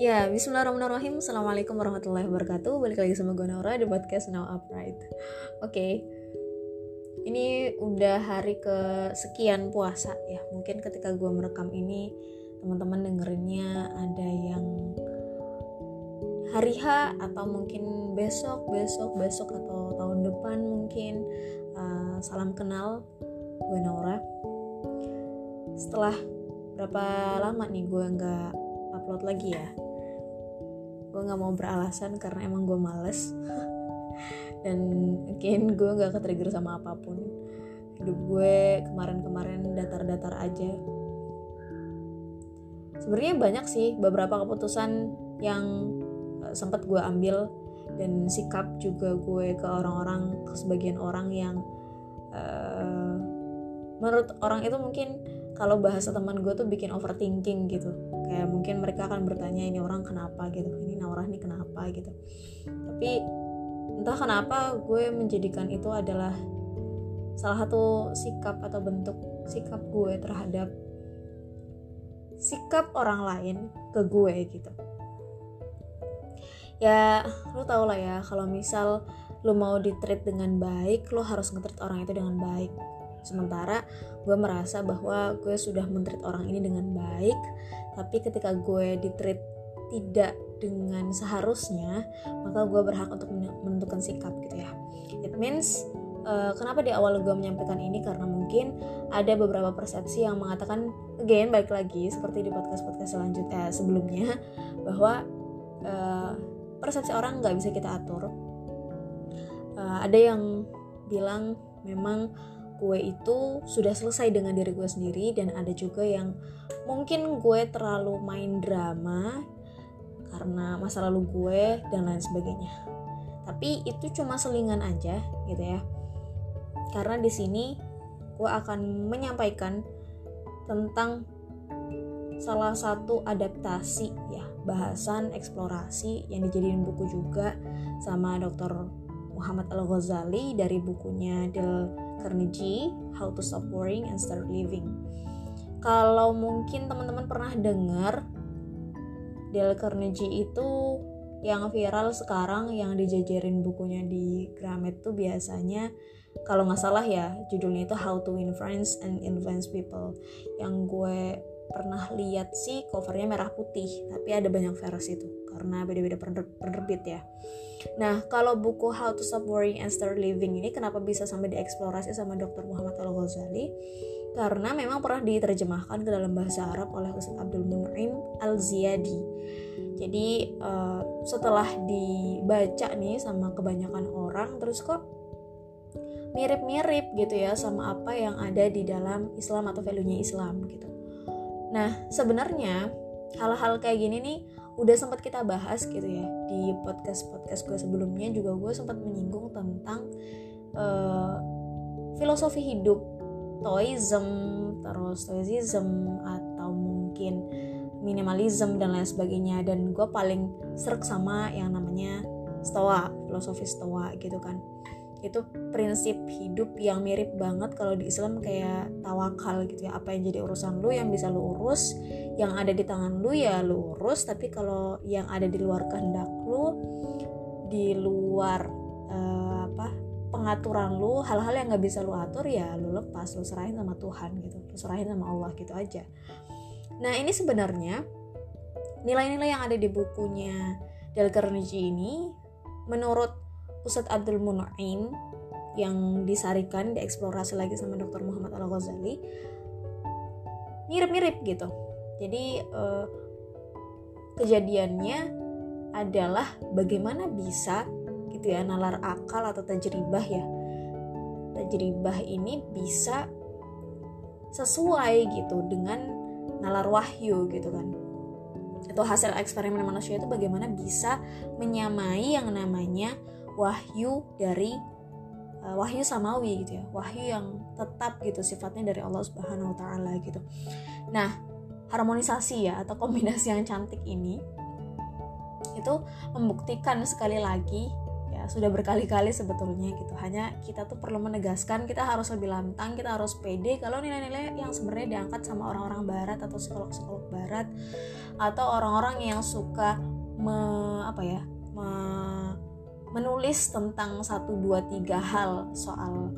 Ya, bismillahirrahmanirrahim. Assalamualaikum warahmatullahi wabarakatuh. Balik lagi sama gue Naura di podcast Now Upright. Oke, okay. ini udah hari ke sekian puasa ya. Mungkin ketika gue merekam ini, teman-teman dengerinnya ada yang hari H atau mungkin besok, besok, besok atau tahun depan mungkin. Uh, salam kenal, gue Naura. Setelah berapa lama nih gue nggak upload lagi ya nggak mau beralasan karena emang gue males. Dan mungkin gue nggak ketrigger sama apa pun. Hidup gue kemarin-kemarin datar-datar aja. Sebenarnya banyak sih beberapa keputusan yang uh, sempat gue ambil dan sikap juga gue ke orang-orang ke sebagian orang yang uh, menurut orang itu mungkin kalau bahasa teman gue tuh bikin overthinking gitu kayak mungkin mereka akan bertanya ini orang kenapa? gitu. Ini Naurah nih kenapa? gitu. Tapi entah kenapa gue menjadikan itu adalah salah satu sikap atau bentuk sikap gue terhadap sikap orang lain ke gue gitu. Ya lu tau lah ya kalau misal lu mau ditreat dengan baik lu harus ngetreat orang itu dengan baik sementara gue merasa bahwa gue sudah mentreat orang ini dengan baik tapi ketika gue ditreat tidak dengan seharusnya maka gue berhak untuk menentukan sikap gitu ya. It means uh, kenapa di awal gue menyampaikan ini? Karena mungkin ada beberapa persepsi yang mengatakan again baik lagi seperti di podcast podcast selanjutnya eh, sebelumnya bahwa uh, persepsi orang nggak bisa kita atur. Uh, ada yang bilang memang gue itu sudah selesai dengan diri gue sendiri dan ada juga yang mungkin gue terlalu main drama karena masa lalu gue dan lain sebagainya. Tapi itu cuma selingan aja gitu ya. Karena di sini gue akan menyampaikan tentang salah satu adaptasi ya bahasan eksplorasi yang dijadiin buku juga sama Dr. Muhammad Al Ghazali dari bukunya Del Carnegie, How to Stop Worrying and Start Living. Kalau mungkin teman-teman pernah dengar Dale Carnegie itu yang viral sekarang yang dijajarin bukunya di Gramet tuh biasanya kalau nggak salah ya judulnya itu How to Win Friends and Influence People yang gue pernah lihat sih covernya merah putih tapi ada banyak versi itu karena beda-beda penerbit ya Nah, kalau buku How to Stop Worrying and Start Living ini kenapa bisa sampai dieksplorasi sama Dr. Muhammad Al-Ghazali? Karena memang pernah diterjemahkan ke dalam bahasa Arab oleh Ustaz Abdul Munaim Al-Ziyadi. Jadi uh, setelah dibaca nih sama kebanyakan orang terus kok mirip-mirip gitu ya sama apa yang ada di dalam Islam atau value-nya Islam gitu. Nah, sebenarnya hal-hal kayak gini nih udah sempat kita bahas gitu ya di podcast podcast gue sebelumnya. Juga gue sempat menyinggung tentang uh, filosofi hidup toism terus stoicism atau mungkin minimalism dan lain sebagainya. Dan gue paling serak sama yang namanya stoa filosofi stoa gitu kan itu prinsip hidup yang mirip banget kalau di Islam kayak tawakal gitu ya. Apa yang jadi urusan lu yang bisa lu urus. Yang ada di tangan lu ya lu urus. Tapi kalau yang ada di luar kehendak lu di luar uh, apa pengaturan lu hal-hal yang nggak bisa lu atur ya lu lepas lu serahin sama Tuhan gitu. Lu serahin sama Allah gitu aja. Nah ini sebenarnya nilai-nilai yang ada di bukunya Dale Carnegie ini menurut Ustadz Abdul Munaim yang disarikan dieksplorasi lagi sama Dr. Muhammad Al Ghazali mirip-mirip gitu jadi uh, kejadiannya adalah bagaimana bisa gitu ya nalar akal atau tajribah ya tajribah ini bisa sesuai gitu dengan nalar wahyu gitu kan itu hasil eksperimen manusia itu bagaimana bisa menyamai yang namanya wahyu dari uh, wahyu samawi gitu ya. Wahyu yang tetap gitu sifatnya dari Allah Subhanahu Wa Taala gitu. Nah harmonisasi ya atau kombinasi yang cantik ini itu membuktikan sekali lagi ya sudah berkali-kali sebetulnya gitu. Hanya kita tuh perlu menegaskan kita harus lebih lantang kita harus pede kalau nilai-nilai yang sebenarnya diangkat sama orang-orang barat atau psikolog-psikolog barat atau orang-orang yang suka me, apa ya menulis tentang satu dua tiga hal. Soal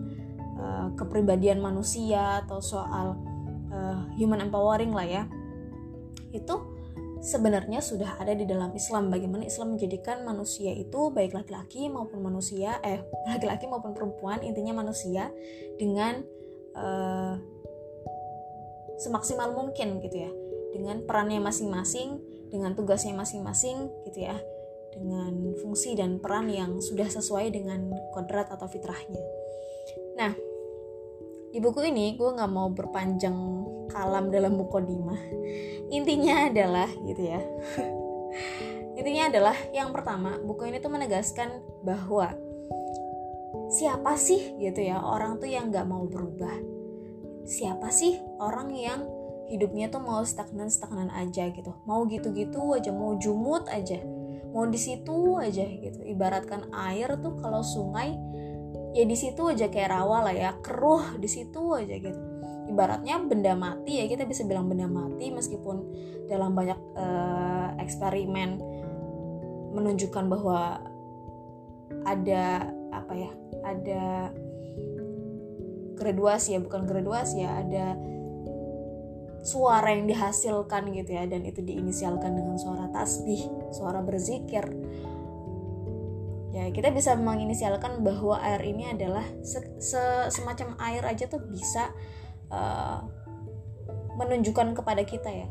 uh, kepribadian manusia atau soal uh, human empowering lah ya. Itu sebenarnya sudah ada di dalam Islam. Bagaimana Islam menjadikan manusia itu baik laki-laki maupun manusia eh laki-laki maupun perempuan intinya manusia dengan uh, semaksimal mungkin gitu ya. Dengan perannya masing-masing dengan tugasnya masing-masing gitu ya dengan fungsi dan peran yang sudah sesuai dengan kodrat atau fitrahnya. Nah di buku ini gue nggak mau berpanjang kalam dalam mukodimah intinya adalah gitu ya. Intinya adalah yang pertama buku ini tuh menegaskan bahwa siapa sih gitu ya orang tuh yang nggak mau berubah? Siapa sih orang yang hidupnya tuh mau stagnan stagnan aja gitu? Mau gitu-gitu aja mau jumut aja mau di situ aja gitu. Ibaratkan air tuh kalau sungai ya di situ aja kayak rawa lah ya. Keruh di situ aja gitu. Ibaratnya benda mati ya kita bisa bilang benda mati meskipun dalam banyak uh, eksperimen menunjukkan bahwa ada apa ya ada graduasi ya bukan graduasi ya ada suara yang dihasilkan gitu ya dan itu diinisialkan dengan suara tasbih suara berzikir. Ya kita bisa menginisialkan bahwa air ini adalah se -se semacam air aja tuh bisa uh, menunjukkan kepada kita ya.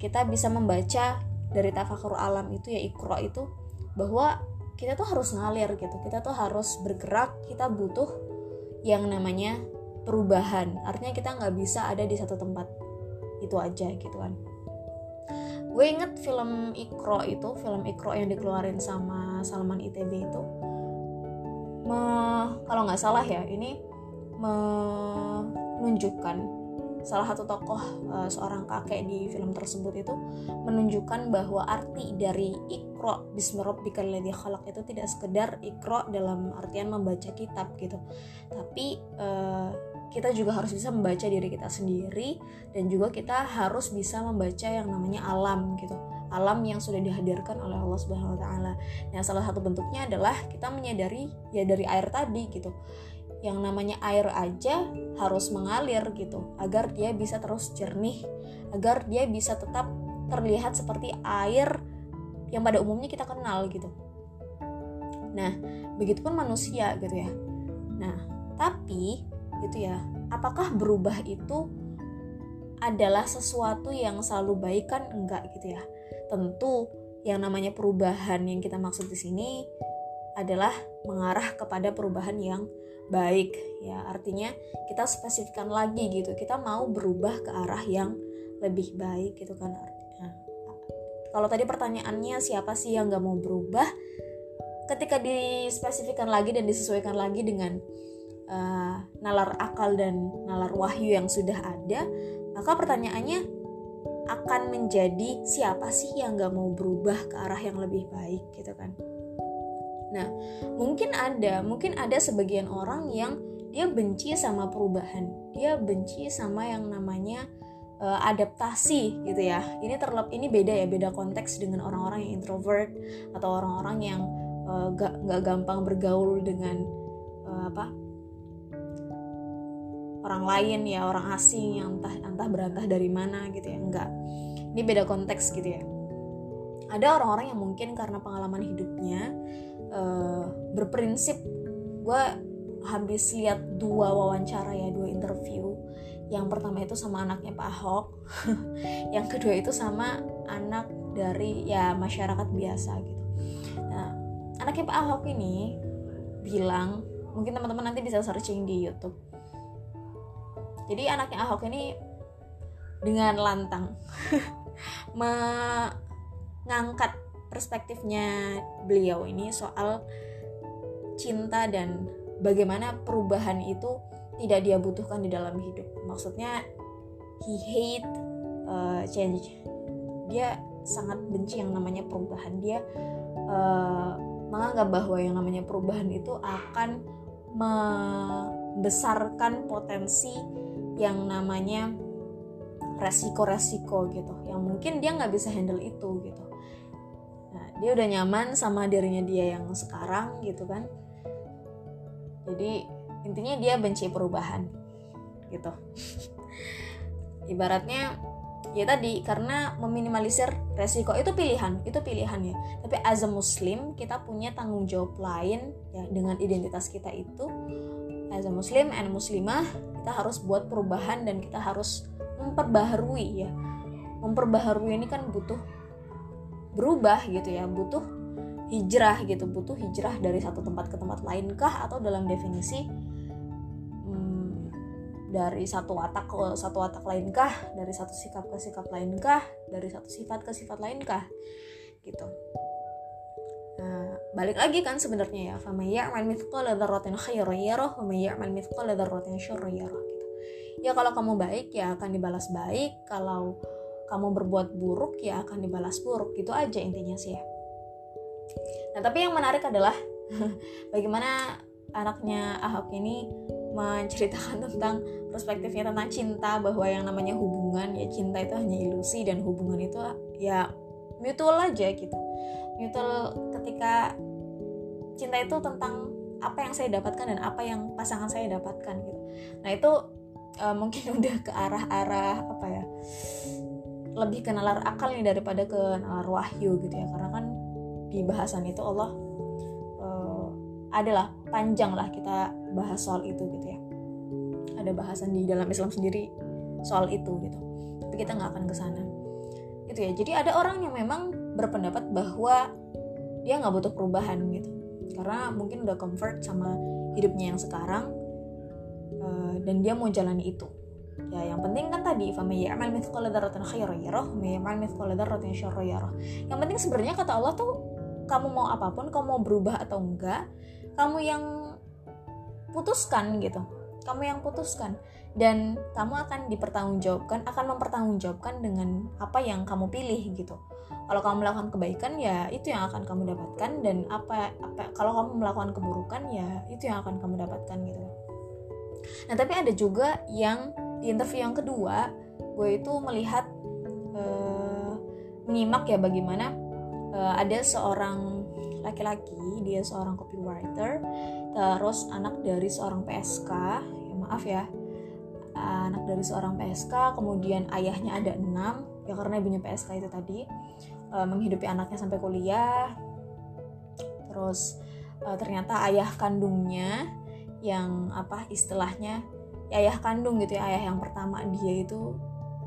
Kita bisa membaca dari tafakur alam itu ya ikro itu bahwa kita tuh harus ngalir gitu. Kita tuh harus bergerak kita butuh yang namanya perubahan. Artinya kita nggak bisa ada di satu tempat itu aja gitu kan. Gue inget film Ikro itu film Ikro yang dikeluarin sama Salman ITB itu me, kalau nggak salah ya ini menunjukkan salah satu tokoh uh, seorang kakek di film tersebut itu menunjukkan bahwa arti dari ikro bismillahirrahmanirrahim khalaq itu tidak sekedar ikro dalam artian membaca kitab gitu. Tapi uh, kita juga harus bisa membaca diri kita sendiri dan juga kita harus bisa membaca yang namanya alam gitu alam yang sudah dihadirkan oleh Allah Subhanahu wa taala. Nah, salah satu bentuknya adalah kita menyadari ya dari air tadi gitu. Yang namanya air aja harus mengalir gitu agar dia bisa terus jernih, agar dia bisa tetap terlihat seperti air yang pada umumnya kita kenal gitu. Nah, begitupun manusia gitu ya. Nah, tapi gitu ya. Apakah berubah itu adalah sesuatu yang selalu baik kan? Enggak gitu ya. Tentu yang namanya perubahan yang kita maksud di sini adalah mengarah kepada perubahan yang baik ya. Artinya kita spesifikkan lagi gitu. Kita mau berubah ke arah yang lebih baik gitu kan. Artinya kalau tadi pertanyaannya siapa sih yang nggak mau berubah? Ketika dispesifikkan lagi dan disesuaikan lagi dengan uh, nalar akal dan nalar wahyu yang sudah ada, maka pertanyaannya akan menjadi siapa sih yang gak mau berubah ke arah yang lebih baik gitu kan? Nah, mungkin ada, mungkin ada sebagian orang yang dia benci sama perubahan, dia benci sama yang namanya uh, adaptasi gitu ya. Ini terlep, ini beda ya, beda konteks dengan orang-orang yang introvert atau orang-orang yang uh, gak, gak gampang bergaul dengan uh, apa orang lain ya orang asing yang entah entah berantah dari mana gitu ya enggak. Ini beda konteks gitu ya. Ada orang-orang yang mungkin karena pengalaman hidupnya uh, berprinsip gue habis lihat dua wawancara ya dua interview. Yang pertama itu sama anaknya Pak Ahok yang kedua itu sama anak dari ya masyarakat biasa gitu. Nah anaknya Pak Ahok ini bilang mungkin teman-teman nanti bisa searching di YouTube jadi anaknya Ahok ini dengan lantang mengangkat perspektifnya beliau ini soal cinta dan bagaimana perubahan itu tidak dia butuhkan di dalam hidup. Maksudnya he hate uh, change. Dia sangat benci yang namanya perubahan. Dia uh, menganggap bahwa yang namanya perubahan itu akan membesarkan potensi yang namanya resiko-resiko gitu yang mungkin dia nggak bisa handle itu gitu. Nah dia udah nyaman sama dirinya dia yang sekarang gitu kan. Jadi intinya dia benci perubahan gitu. Ibaratnya ya tadi karena meminimalisir resiko itu pilihan itu pilihan ya. Tapi as a muslim kita punya tanggung jawab lain ya dengan identitas kita itu as a muslim and muslimah kita harus buat perubahan dan kita harus memperbaharui ya. Memperbaharui ini kan butuh berubah gitu ya butuh hijrah gitu butuh hijrah dari satu tempat ke tempat lain kah atau dalam definisi dari satu watak ke satu watak lainkah dari satu sikap ke sikap lainkah dari satu sifat ke sifat lainkah gitu. Nah balik lagi kan sebenarnya ya famay ya'mal mithqala dzarratin khairan yarah wa may ya'mal mithqala dzarratin syarran yarah gitu. Ya kalau kamu baik ya akan dibalas baik. Kalau kamu berbuat buruk ya akan dibalas buruk. Gitu aja intinya sih ya. Nah tapi yang menarik adalah bagaimana anaknya Ahok ini menceritakan tentang perspektifnya tentang cinta bahwa yang namanya hubungan ya cinta itu hanya ilusi dan hubungan itu ya mutual aja gitu. Mutual ketika cinta itu tentang apa yang saya dapatkan dan apa yang pasangan saya dapatkan gitu. Nah itu uh, mungkin udah ke arah-arah apa ya lebih ke nalar akal nih daripada ke nalar wahyu gitu ya. Karena kan di bahasan itu Allah uh, adalah panjang lah kita bahas soal itu gitu ya. Ada bahasan di dalam Islam sendiri soal itu gitu. Tapi kita nggak akan ke sana. Gitu ya. Jadi ada orang yang memang berpendapat bahwa dia nggak butuh perubahan gitu. Karena mungkin udah comfort sama hidupnya yang sekarang uh, dan dia mau jalani itu. Ya yang penting kan tadi yang penting sebenarnya kata Allah tuh kamu mau apa pun kamu mau berubah atau enggak kamu yang putuskan gitu kamu yang putuskan. Dan kamu akan dipertanggungjawabkan akan mempertanggungjawabkan dengan apa yang kamu pilih gitu. Kalau kamu melakukan kebaikan ya itu yang akan kamu dapatkan. Dan apa apa kalau kamu melakukan keburukan ya itu yang akan kamu dapatkan gitu. Nah tapi ada juga yang di interview yang kedua gue itu melihat uh, menyimak ya bagaimana uh, ada seorang laki-laki dia seorang copywriter terus anak dari seorang PSK maaf ya anak dari seorang PSK kemudian ayahnya ada enam ya karena ibunya PSK itu tadi e, menghidupi anaknya sampai kuliah. Terus e, ternyata ayah kandungnya yang apa istilahnya ya ayah kandung gitu ya ayah yang pertama dia itu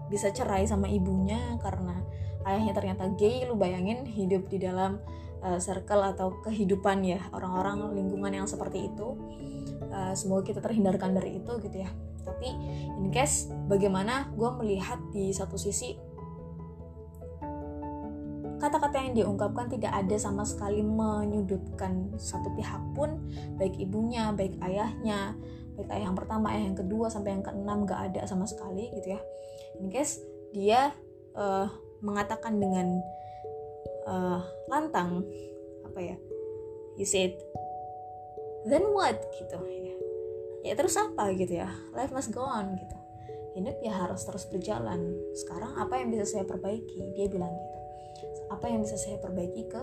bisa cerai sama ibunya karena ayahnya ternyata gay. Lu bayangin hidup di dalam uh, circle atau kehidupan ya orang-orang lingkungan yang seperti itu. Uh, semoga kita terhindarkan dari itu gitu ya. Tapi in case bagaimana gue melihat di satu sisi kata-kata yang diungkapkan tidak ada sama sekali menyudutkan satu pihak pun baik ibunya baik ayahnya baik ayah yang pertama ayah yang kedua sampai yang keenam gak ada sama sekali gitu ya. In case dia uh, mengatakan dengan uh, lantang apa ya you said then what gitu ya. Ya terus apa gitu ya life must go on gitu. Hidup ya harus terus berjalan. Sekarang apa yang bisa saya perbaiki? Dia bilang gitu. Apa yang bisa saya perbaiki ke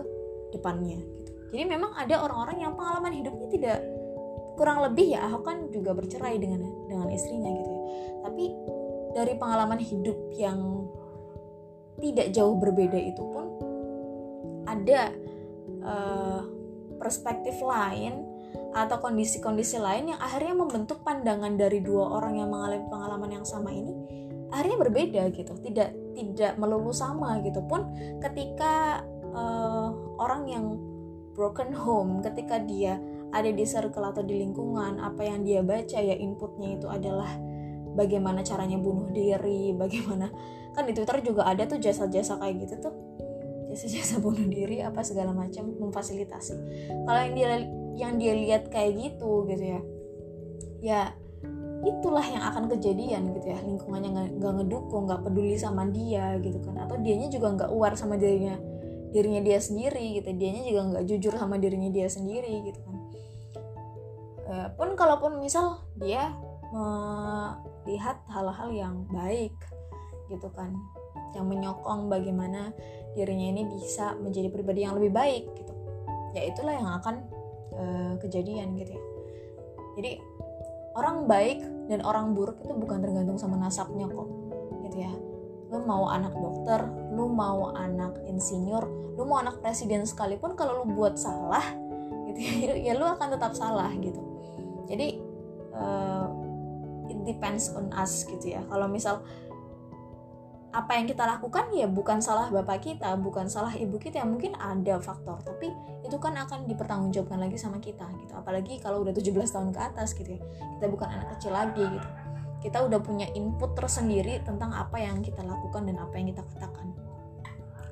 depannya gitu. Jadi memang ada orang-orang yang pengalaman hidupnya tidak kurang lebih ya Ahok kan juga bercerai dengan dengan istrinya gitu ya. Tapi dari pengalaman hidup yang tidak jauh berbeda itu pun ada uh, perspektif lain atau kondisi-kondisi lain yang akhirnya membentuk pandangan dari dua orang yang mengalami pengalaman yang sama ini akhirnya berbeda gitu. Tidak tidak melulu sama gitu pun ketika uh, orang yang broken home ketika dia ada di circle atau di lingkungan apa yang dia baca ya inputnya itu adalah bagaimana caranya bunuh diri bagaimana kan di Twitter juga ada tuh jasa-jasa kayak gitu tuh jasa-jasa bunuh diri apa segala macam memfasilitasi. Kalau yang dia yang dia lihat kayak gitu gitu ya. Ya itulah yang akan kejadian gitu ya. Lingkungannya nggak ngedukung nggak peduli sama dia gitu kan. Atau dianya juga nggak aware sama dirinya dirinya dia sendiri gitu. Dianya juga nggak jujur sama dirinya dia sendiri gitu kan. E, pun kalaupun misal dia melihat hal-hal yang baik gitu kan. Yang menyokong bagaimana dirinya ini bisa menjadi pribadi yang lebih baik gitu. Ya itulah yang akan e, kejadian gitu ya. Jadi orang baik dan orang buruk itu bukan tergantung sama nasabnya kok gitu ya. Lu mau anak dokter lu mau anak insinyur lu mau anak presiden sekalipun kalau lu buat salah gitu ya, ya lu akan tetap salah gitu. Jadi uh, it depends on us gitu ya. Kalau misal apa yang kita lakukan ya bukan salah bapak kita, bukan salah ibu kita, ya mungkin ada faktor, tapi itu kan akan dipertanggungjawabkan lagi sama kita gitu. Apalagi kalau udah 17 tahun ke atas gitu ya. Kita bukan anak kecil lagi gitu. Kita udah punya input tersendiri tentang apa yang kita lakukan dan apa yang kita katakan.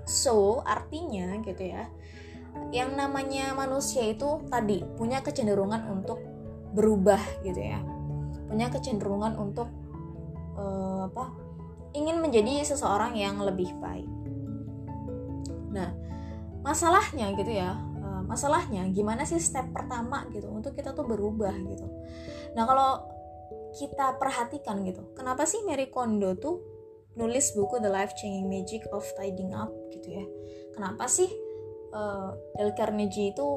So, artinya gitu ya. Yang namanya manusia itu tadi punya kecenderungan untuk berubah gitu ya. Punya kecenderungan untuk uh, apa? Ingin menjadi seseorang yang lebih baik. Nah, masalahnya gitu ya, eh, masalahnya gimana sih step pertama gitu untuk kita tuh berubah gitu. Nah, kalau kita perhatikan gitu, kenapa sih Mary Kondo tuh nulis buku The Life Changing Magic of Tidying Up gitu ya? Kenapa sih uh, Dale Carnegie itu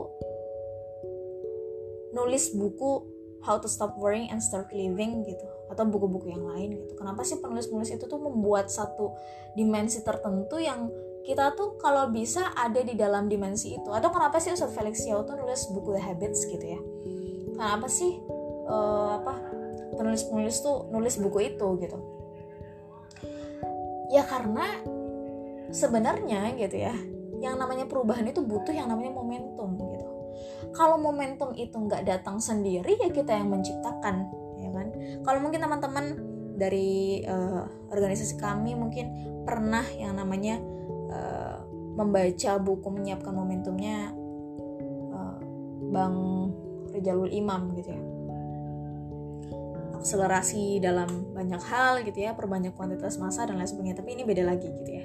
nulis buku How to Stop Worrying and Start Living gitu? Atau buku-buku yang lain gitu. Kenapa sih penulis-penulis itu tuh membuat satu dimensi tertentu yang kita tuh kalau bisa ada di dalam dimensi itu? Atau kenapa sih Ustadz Felix Yao tuh nulis buku The Habits gitu ya? Kenapa sih uh, apa penulis-penulis tuh nulis buku itu gitu? Ya karena sebenarnya gitu ya, yang namanya perubahan itu butuh yang namanya momentum gitu. Kalau momentum itu nggak datang sendiri ya kita yang menciptakan kalau mungkin teman-teman dari uh, organisasi kami mungkin pernah yang namanya uh, membaca buku menyiapkan momentumnya uh, Bang Rijalul Imam gitu ya. Akselerasi dalam banyak hal gitu ya perbanyak kuantitas masa dan lain sebagainya tapi ini beda lagi gitu ya.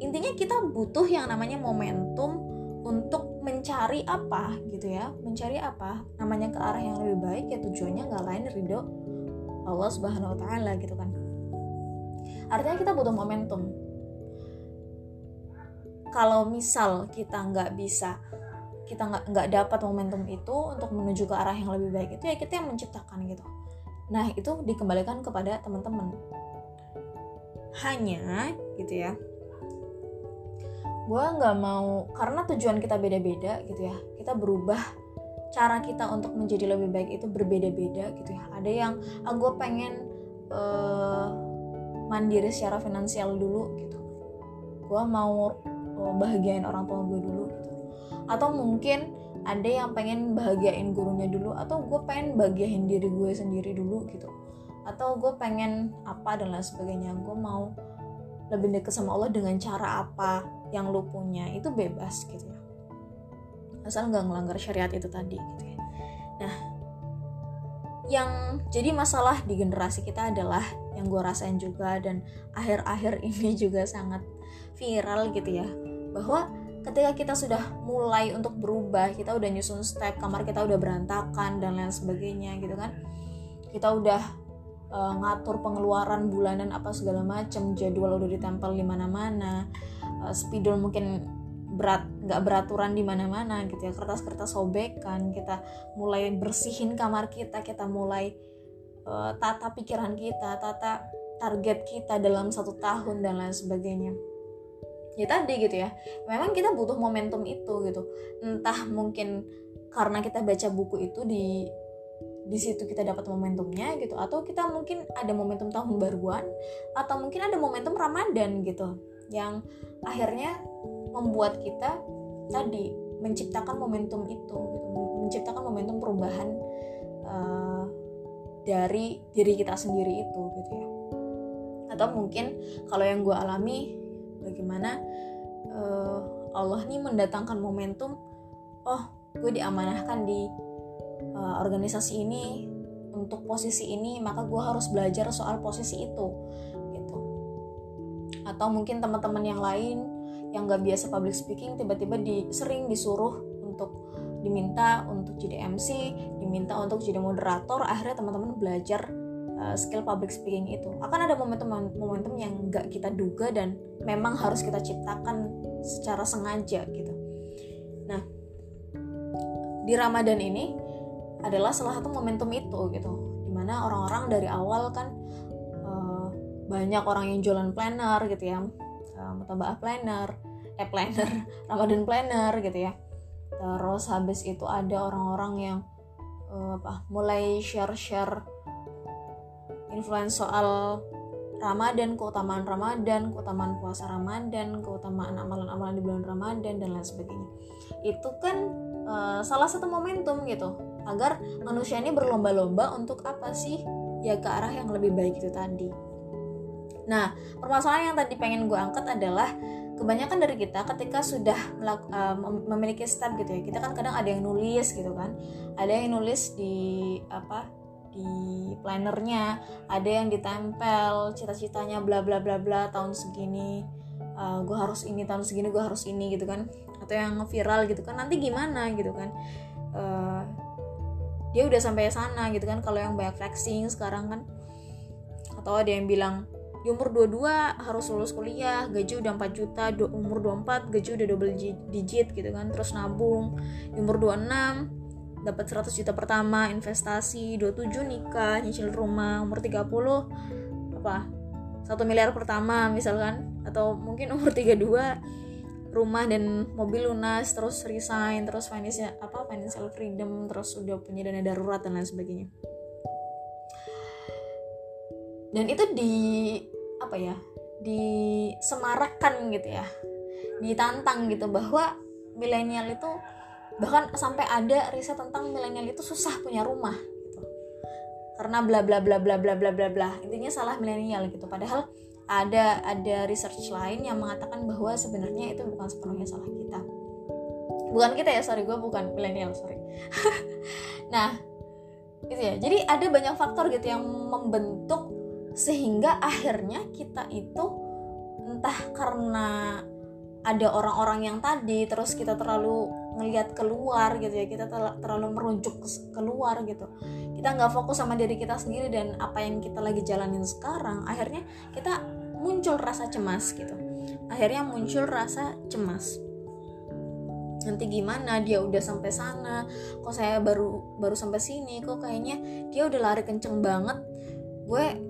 Intinya kita butuh yang namanya momentum untuk mencari apa gitu ya mencari apa namanya ke arah yang lebih baik ya tujuannya nggak lain ridho Allah subhanahu wa taala gitu kan. Artinya kita butuh momentum. Kalau misal kita nggak bisa kita nggak nggak dapat momentum itu untuk menuju ke arah yang lebih baik itu ya kita yang menciptakan gitu. Nah itu dikembalikan kepada teman-teman. Hanya gitu ya gue nggak mau karena tujuan kita beda-beda gitu ya. Kita berubah cara kita untuk menjadi lebih baik itu berbeda-beda gitu ya. Ada yang ah, gue pengen uh, mandiri secara finansial dulu gitu. Gue mau uh, bahagiain orang tua gue dulu gitu. Atau mungkin ada yang pengen bahagiain gurunya dulu atau gue pengen bahagiain diri gue sendiri dulu gitu. Atau gue pengen apa dan lain sebagainya. Gue mau lebih dekat sama Allah dengan cara apa yang lu punya itu bebas gitu ya. Asal nggak ngelanggar syariat itu tadi gitu ya. Nah yang jadi masalah di generasi kita adalah yang gue rasain juga dan akhir-akhir ini juga sangat viral gitu ya. Bahwa ketika kita sudah mulai untuk berubah kita udah nyusun step kamar kita udah berantakan dan lain sebagainya gitu kan. Kita udah uh, ngatur pengeluaran bulanan apa segala macam jadwal udah ditempel di mana-mana uh, spidol mungkin berat nggak beraturan di mana-mana gitu ya. Kertas-kertas sobekan kita mulai bersihin kamar kita kita mulai uh, tata pikiran kita tata target kita dalam satu tahun dan lain sebagainya. Ya tadi gitu ya memang kita butuh momentum itu gitu. Entah mungkin karena kita baca buku itu di di situ kita dapat momentumnya gitu atau kita mungkin ada momentum tahun baruan atau mungkin ada momentum Ramadan gitu yang akhirnya membuat kita tadi menciptakan momentum itu gitu. menciptakan momentum perubahan uh, dari diri kita sendiri itu gitu ya atau mungkin kalau yang gue alami bagaimana uh, Allah nih mendatangkan momentum oh gue diamanahkan di uh, organisasi ini untuk posisi ini maka gue harus belajar soal posisi itu atau mungkin teman-teman yang lain yang gak biasa public speaking tiba-tiba di sering disuruh untuk diminta untuk jadi MC diminta untuk jadi moderator akhirnya teman-teman belajar uh, skill public speaking itu. Akan ada momentum-momentum yang gak kita duga dan memang harus kita ciptakan secara sengaja gitu. Nah di Ramadan ini adalah salah satu momentum itu gitu di mana orang-orang dari awal kan banyak orang yang jualan planner gitu ya. Uh, mutabah planner eh planner Ramadan planner gitu ya. Terus habis itu ada orang-orang yang uh, apa mulai share-share influence soal Ramadan, keutamaan Ramadan, keutamaan puasa Ramadan, keutamaan amalan-amalan di bulan Ramadan dan lain sebagainya. Itu kan uh, salah satu momentum gitu agar manusia ini berlomba-lomba untuk apa sih? Ya ke arah yang lebih baik itu tadi nah permasalahan yang tadi pengen gue angkat adalah kebanyakan dari kita ketika sudah uh, memiliki step gitu ya kita kan kadang ada yang nulis gitu kan. Ada yang nulis di apa di plannernya ada yang ditempel cita-citanya bla bla bla bla tahun segini uh, gue harus ini tahun segini gue harus ini gitu kan. Atau yang viral gitu kan nanti gimana gitu kan. Uh, dia udah sampai sana gitu kan kalau yang banyak flexing sekarang kan. Atau ada yang bilang di umur 22 harus lulus kuliah gaji udah 4 juta du umur 24 gaji udah double digit gitu kan terus nabung. Di umur 26 dapat 100 juta pertama investasi. 27 nikah nyicil rumah. Umur 30 apa satu miliar pertama misalkan. Atau mungkin umur 32 rumah dan mobil lunas terus resign terus financial apa financial freedom terus udah punya dana darurat dan lain sebagainya. Dan itu di apa ya disemarakan gitu ya ditantang gitu bahwa milenial itu bahkan sampai ada riset tentang milenial itu susah punya rumah gitu. Karena bla bla bla bla bla bla bla bla. Intinya salah milenial gitu. Padahal ada ada research lain yang mengatakan bahwa sebenarnya itu bukan sepenuhnya salah kita. Bukan kita ya sorry gue bukan milenial sorry. Nah itu ya. Jadi ada banyak faktor gitu yang membentuk sehingga akhirnya kita itu entah karena ada orang-orang yang tadi terus kita terlalu ngelihat keluar gitu ya kita terlalu merujuk keluar gitu. Kita nggak fokus sama diri kita sendiri dan apa yang kita lagi jalanin sekarang akhirnya kita muncul rasa cemas gitu. Akhirnya muncul rasa cemas. Nanti gimana? Dia udah sampai sana. Kok saya baru baru sampai sini? Kok kayaknya dia udah lari kenceng banget? Gue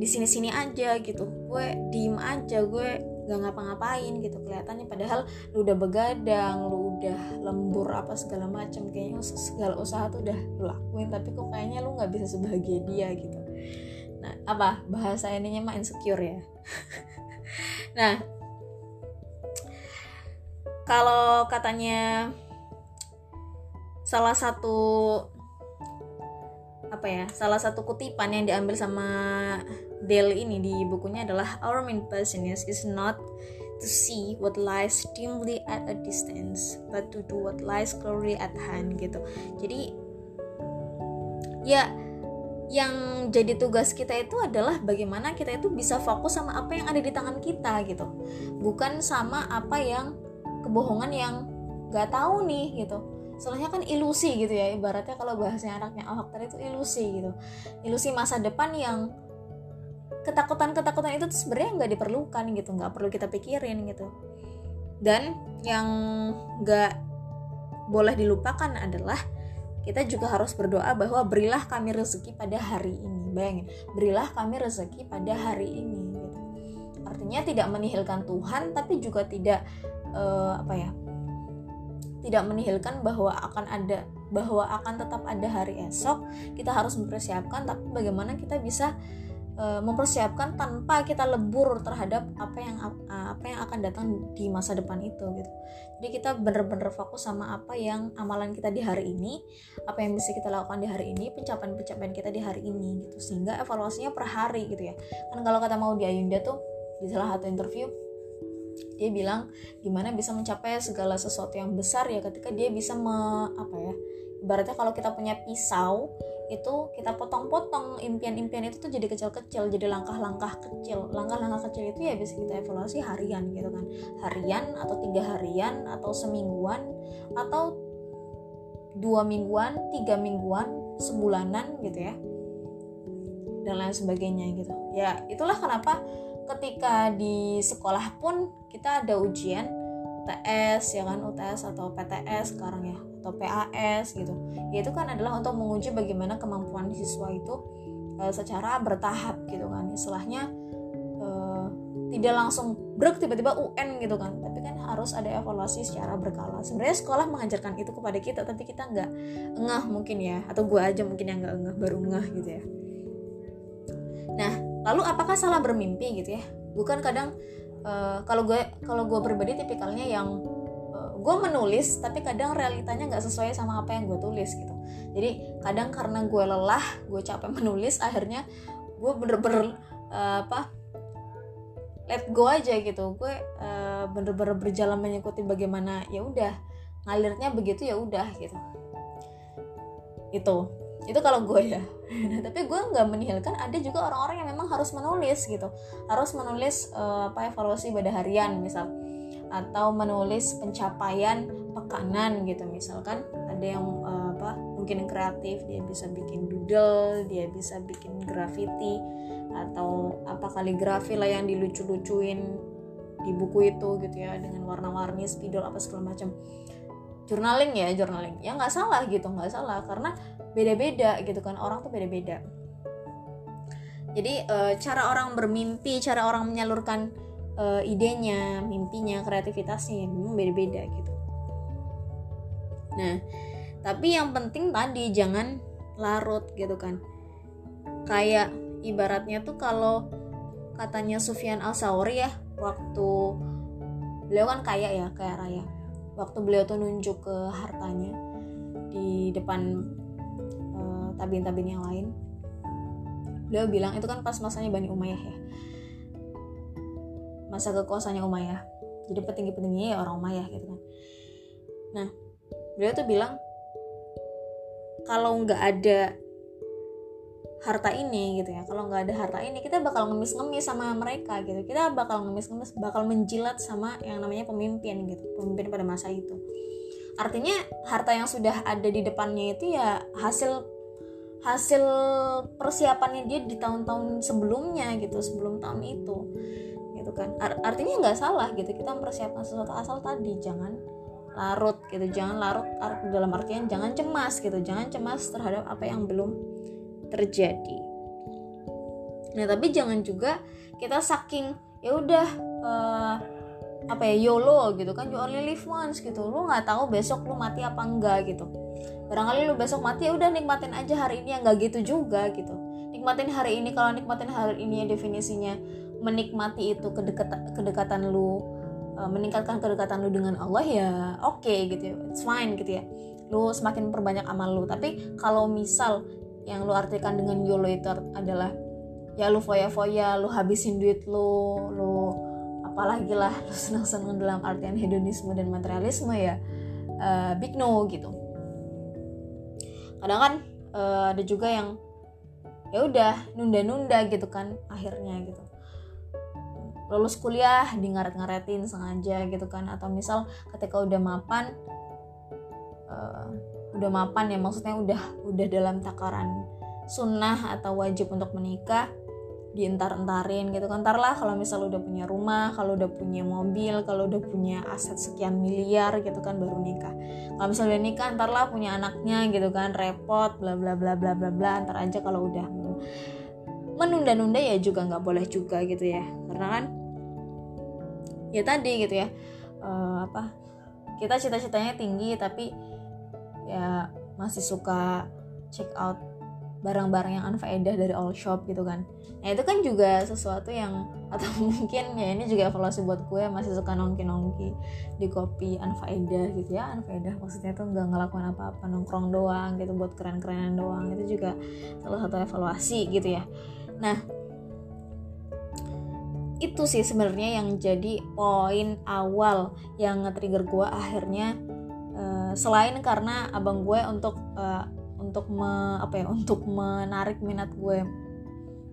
di sini sini aja gitu. Gue diem aja gue gak ngapa-ngapain gitu kelihatannya. Padahal lu udah begadang lu udah lembur apa segala macam kayaknya segala usaha tuh udah lu lakuin tapi kok kayaknya lu nggak bisa sebahagia dia gitu. Nah apa? Bahasa ininya mah insecure ya. Nah kalau katanya salah satu apa ya salah satu kutipan yang diambil sama Dale ini di bukunya adalah our main business is not to see what lies dimly at a distance but to do what lies clearly at hand gitu. Jadi ya yang jadi tugas kita itu adalah bagaimana kita itu bisa fokus sama apa yang ada di tangan kita gitu. Bukan sama apa yang kebohongan yang gak tahu nih gitu. Soalnya kan ilusi gitu ya ibaratnya kalau bahasanya anaknya tadi itu ilusi gitu. Ilusi masa depan yang ketakutan-ketakutan itu sebenarnya nggak diperlukan gitu nggak perlu kita pikirin gitu. Dan yang nggak boleh dilupakan adalah kita juga harus berdoa bahwa berilah kami rezeki pada hari ini. Bayangin berilah kami rezeki pada hari ini gitu. artinya tidak menihilkan Tuhan tapi juga tidak uh, apa ya tidak menihilkan bahwa akan ada bahwa akan tetap ada hari esok. Kita harus mempersiapkan tapi bagaimana kita bisa uh, mempersiapkan tanpa kita lebur terhadap apa yang apa yang akan datang di masa depan itu gitu. Jadi kita bener-bener fokus sama apa yang amalan kita di hari ini apa yang bisa kita lakukan di hari ini pencapaian-pencapaian kita di hari ini gitu. Sehingga evaluasinya per hari gitu ya. Kan kalau kata mau di Ayunda tuh di salah satu interview dia bilang gimana bisa mencapai segala sesuatu yang besar ya ketika dia bisa me, apa ya ibaratnya kalau kita punya pisau itu kita potong-potong impian-impian itu tuh jadi kecil-kecil jadi langkah-langkah kecil. Langkah-langkah kecil itu ya bisa kita evaluasi harian gitu kan. Harian atau tiga harian atau semingguan atau dua mingguan tiga mingguan sebulanan gitu ya. Dan lain sebagainya gitu. Ya itulah kenapa ketika di sekolah pun kita ada ujian UTS ya kan UTS atau PTS sekarang ya atau PAS gitu. Ya itu kan adalah untuk menguji bagaimana kemampuan siswa itu e, secara bertahap gitu kan. Istilahnya e, tidak langsung brek tiba-tiba UN gitu kan. Tapi kan harus ada evaluasi secara berkala. Sebenarnya sekolah mengajarkan itu kepada kita tapi kita nggak engah mungkin ya. Atau gue aja mungkin yang nggak engah baru engah gitu ya. Nah lalu apakah salah bermimpi gitu ya? Bukan kadang uh, kalau gue kalau gue pribadi tipikalnya yang gue menulis tapi kadang realitanya nggak sesuai sama apa yang gue tulis gitu. Jadi kadang karena gue lelah gue capek menulis akhirnya gue bener-bener uh, apa let go aja gitu. Gue uh, bener-bener berjalan mengikuti bagaimana ya udah ngalirnya begitu ya udah gitu. Itu. Itu kalau gue ya. Nah, tapi gue nggak menihilkan ada juga orang-orang yang memang harus menulis gitu. Harus menulis uh, apa evaluasi pada harian misal atau menulis pencapaian pekanan gitu. Misalkan ada yang uh, apa mungkin yang kreatif dia bisa bikin doodle dia bisa bikin graffiti atau apa kaligrafi lah yang dilucu-lucuin di buku itu gitu ya dengan warna-warni spidol apa segala macam. Journaling ya journaling. Ya nggak salah gitu nggak salah. Karena beda-beda gitu kan orang tuh beda-beda. Jadi e, cara orang bermimpi cara orang menyalurkan uh, idenya, mimpinya, kreativitasnya memang beda-beda gitu. Nah, tapi yang penting tadi jangan larut gitu kan. Kayak ibaratnya tuh kalau katanya Sufyan Al Sauri ya waktu beliau kan kaya ya kayak raya waktu beliau tuh nunjuk ke hartanya di depan uh, tabin-tabin yang lain beliau bilang itu kan pas masanya Bani Umayyah ya masa kekuasaannya Umayyah jadi petinggi-petingginya ya orang Umayyah gitu kan. Nah beliau tuh bilang kalau nggak ada harta ini gitu ya kalau nggak ada harta ini kita bakal ngemis-ngemis sama mereka gitu. Kita bakal ngemis-ngemis bakal menjilat sama yang namanya pemimpin gitu pemimpin pada masa itu. Artinya harta yang sudah ada di depannya itu ya hasil hasil persiapannya dia di tahun-tahun sebelumnya gitu sebelum tahun itu gitu kan. Artinya nggak salah gitu kita mempersiapkan sesuatu asal tadi jangan larut gitu jangan larut dalam artian jangan cemas gitu jangan cemas terhadap apa yang belum terjadi. Nah tapi jangan juga kita saking ya udah uh, apa ya YOLO gitu kan you only live once gitu lu nggak tahu besok lu mati apa enggak gitu barangkali lu besok mati ya udah nikmatin aja hari ini yang nggak gitu juga gitu. Nikmatin hari ini kalau nikmatin hari ini ya definisinya menikmati itu kedekatan kedekatan lu uh, meningkatkan kedekatan lu dengan Allah ya oke okay, gitu ya. It's fine gitu ya. Lu semakin perbanyak amal lu. Tapi kalau misal yang lu artikan dengan YOLO itu adalah ya lu foya-foya lu habisin duit lu lu apalagi lah lu senang-senang dalam artian hedonisme dan materialisme ya uh, big no gitu kadang kan uh, ada juga yang ya udah nunda-nunda gitu kan akhirnya gitu. Lulus kuliah di ngaret-ngaretin sengaja gitu kan atau misal ketika udah mapan uh, udah mapan ya maksudnya udah udah dalam takaran sunnah atau wajib untuk menikah dientar-entarin gitu kan. Ntar lah kalau misal udah punya rumah kalau udah punya mobil kalau udah punya aset sekian miliar gitu kan baru nikah. Kalau misal udah nikah ntar lah punya anaknya gitu kan repot bla bla bla bla bla bla ntar aja kalau udah menunda-nunda ya juga nggak boleh juga gitu ya. Karena kan ya tadi gitu ya uh, apa kita cita-citanya tinggi tapi ya masih suka check out barang-barang yang unfaedah dari all shop gitu kan. Nah itu kan juga sesuatu yang atau mungkin ya ini juga evaluasi buat gue masih suka nongki-nongki di kopi unfaedah gitu ya. Unfaedah maksudnya tuh nggak ngelakuin apa-apa nongkrong doang gitu buat keren-kerenan doang. Itu juga salah satu evaluasi gitu ya. Nah itu sih sebenarnya yang jadi poin awal yang nge-trigger gue akhirnya uh, selain karena abang gue untuk uh, untuk me, apa ya untuk menarik minat gue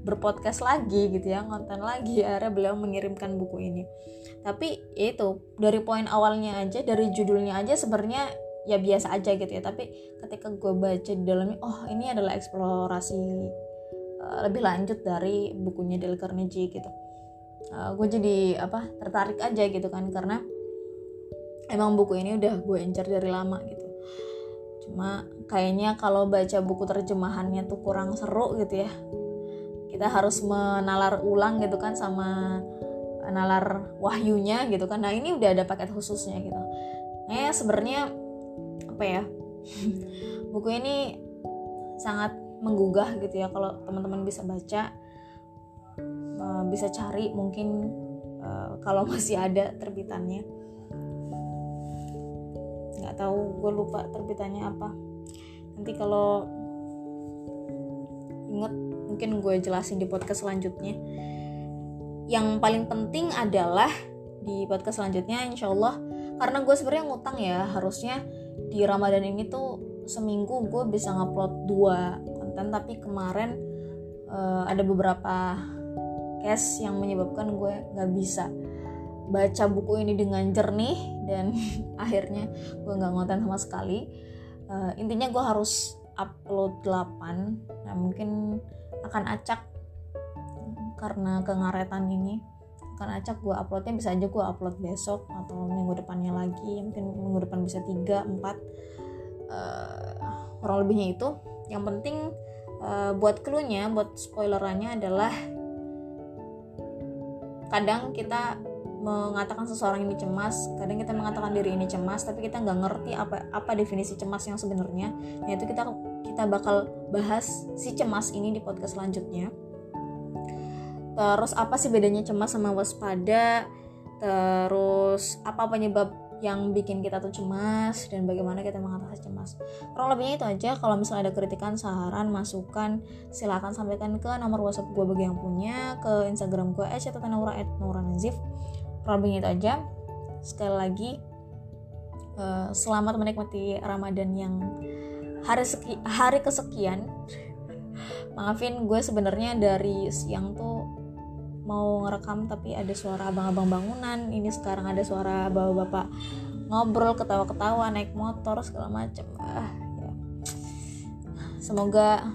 berpodcast lagi gitu ya konten lagi akhirnya beliau mengirimkan buku ini. Tapi ya itu dari poin awalnya aja dari judulnya aja sebenarnya ya biasa aja gitu ya. Tapi ketika gue baca di dalamnya oh ini adalah eksplorasi uh, lebih lanjut dari bukunya Dale Carnegie gitu. Uh, gue jadi apa tertarik aja gitu kan karena emang buku ini udah gue incar dari lama gitu cuma kayaknya kalau baca buku terjemahannya tuh kurang seru gitu ya. Kita harus menalar ulang gitu kan sama nalar wahyunya gitu kan. Nah ini udah ada paket khususnya gitu. Nah sebenarnya apa ya? Buku ini sangat menggugah gitu ya kalau teman-teman bisa baca uh, bisa cari mungkin uh, kalau masih ada terbitannya nggak tahu gue lupa terbitannya apa. Nanti kalau inget mungkin gue jelasin di podcast selanjutnya. Yang paling penting adalah di podcast selanjutnya insya Allah. Karena gue sebenarnya ngutang ya harusnya di Ramadan ini tuh seminggu gue bisa ngupload dua konten. Tapi kemarin uh, ada beberapa case yang menyebabkan gue nggak bisa baca buku ini dengan jernih dan akhirnya gue nggak ngonten sama sekali. Uh, intinya gue harus upload 8 nah mungkin akan acak karena kengaretan ini. Akan acak gue uploadnya bisa aja gue upload besok atau minggu depannya lagi. Mungkin minggu depan bisa 3, 4 uh, kurang lebihnya itu. Yang penting uh, buat clue buat spoilerannya adalah kadang kita mengatakan seseorang ini cemas kadang kita mengatakan diri ini cemas tapi kita nggak ngerti apa apa definisi cemas yang sebenarnya. Nah itu kita kita bakal bahas si cemas ini di podcast selanjutnya. Terus apa sih bedanya cemas sama waspada? Terus apa penyebab yang bikin kita tuh cemas? Dan bagaimana kita mengatasi cemas. Kurang lebihnya itu aja. Kalau misalnya ada kritikan, saran, masukan, silahkan sampaikan ke nomor WhatsApp gue bagi yang punya, ke Instagram gue @naura@nauranazif Robin itu aja. Sekali lagi uh, selamat menikmati Ramadan yang hari seki, hari kesekian. Maafin gue sebenarnya dari siang tuh mau ngerekam tapi ada suara abang-abang bangunan. Ini sekarang ada suara bapak-bapak ngobrol ketawa-ketawa naik motor segala macem. Ah ya. Semoga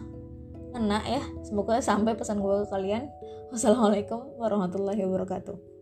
enak ya. Semoga sampai pesan gue ke kalian. Wassalamualaikum warahmatullahi wabarakatuh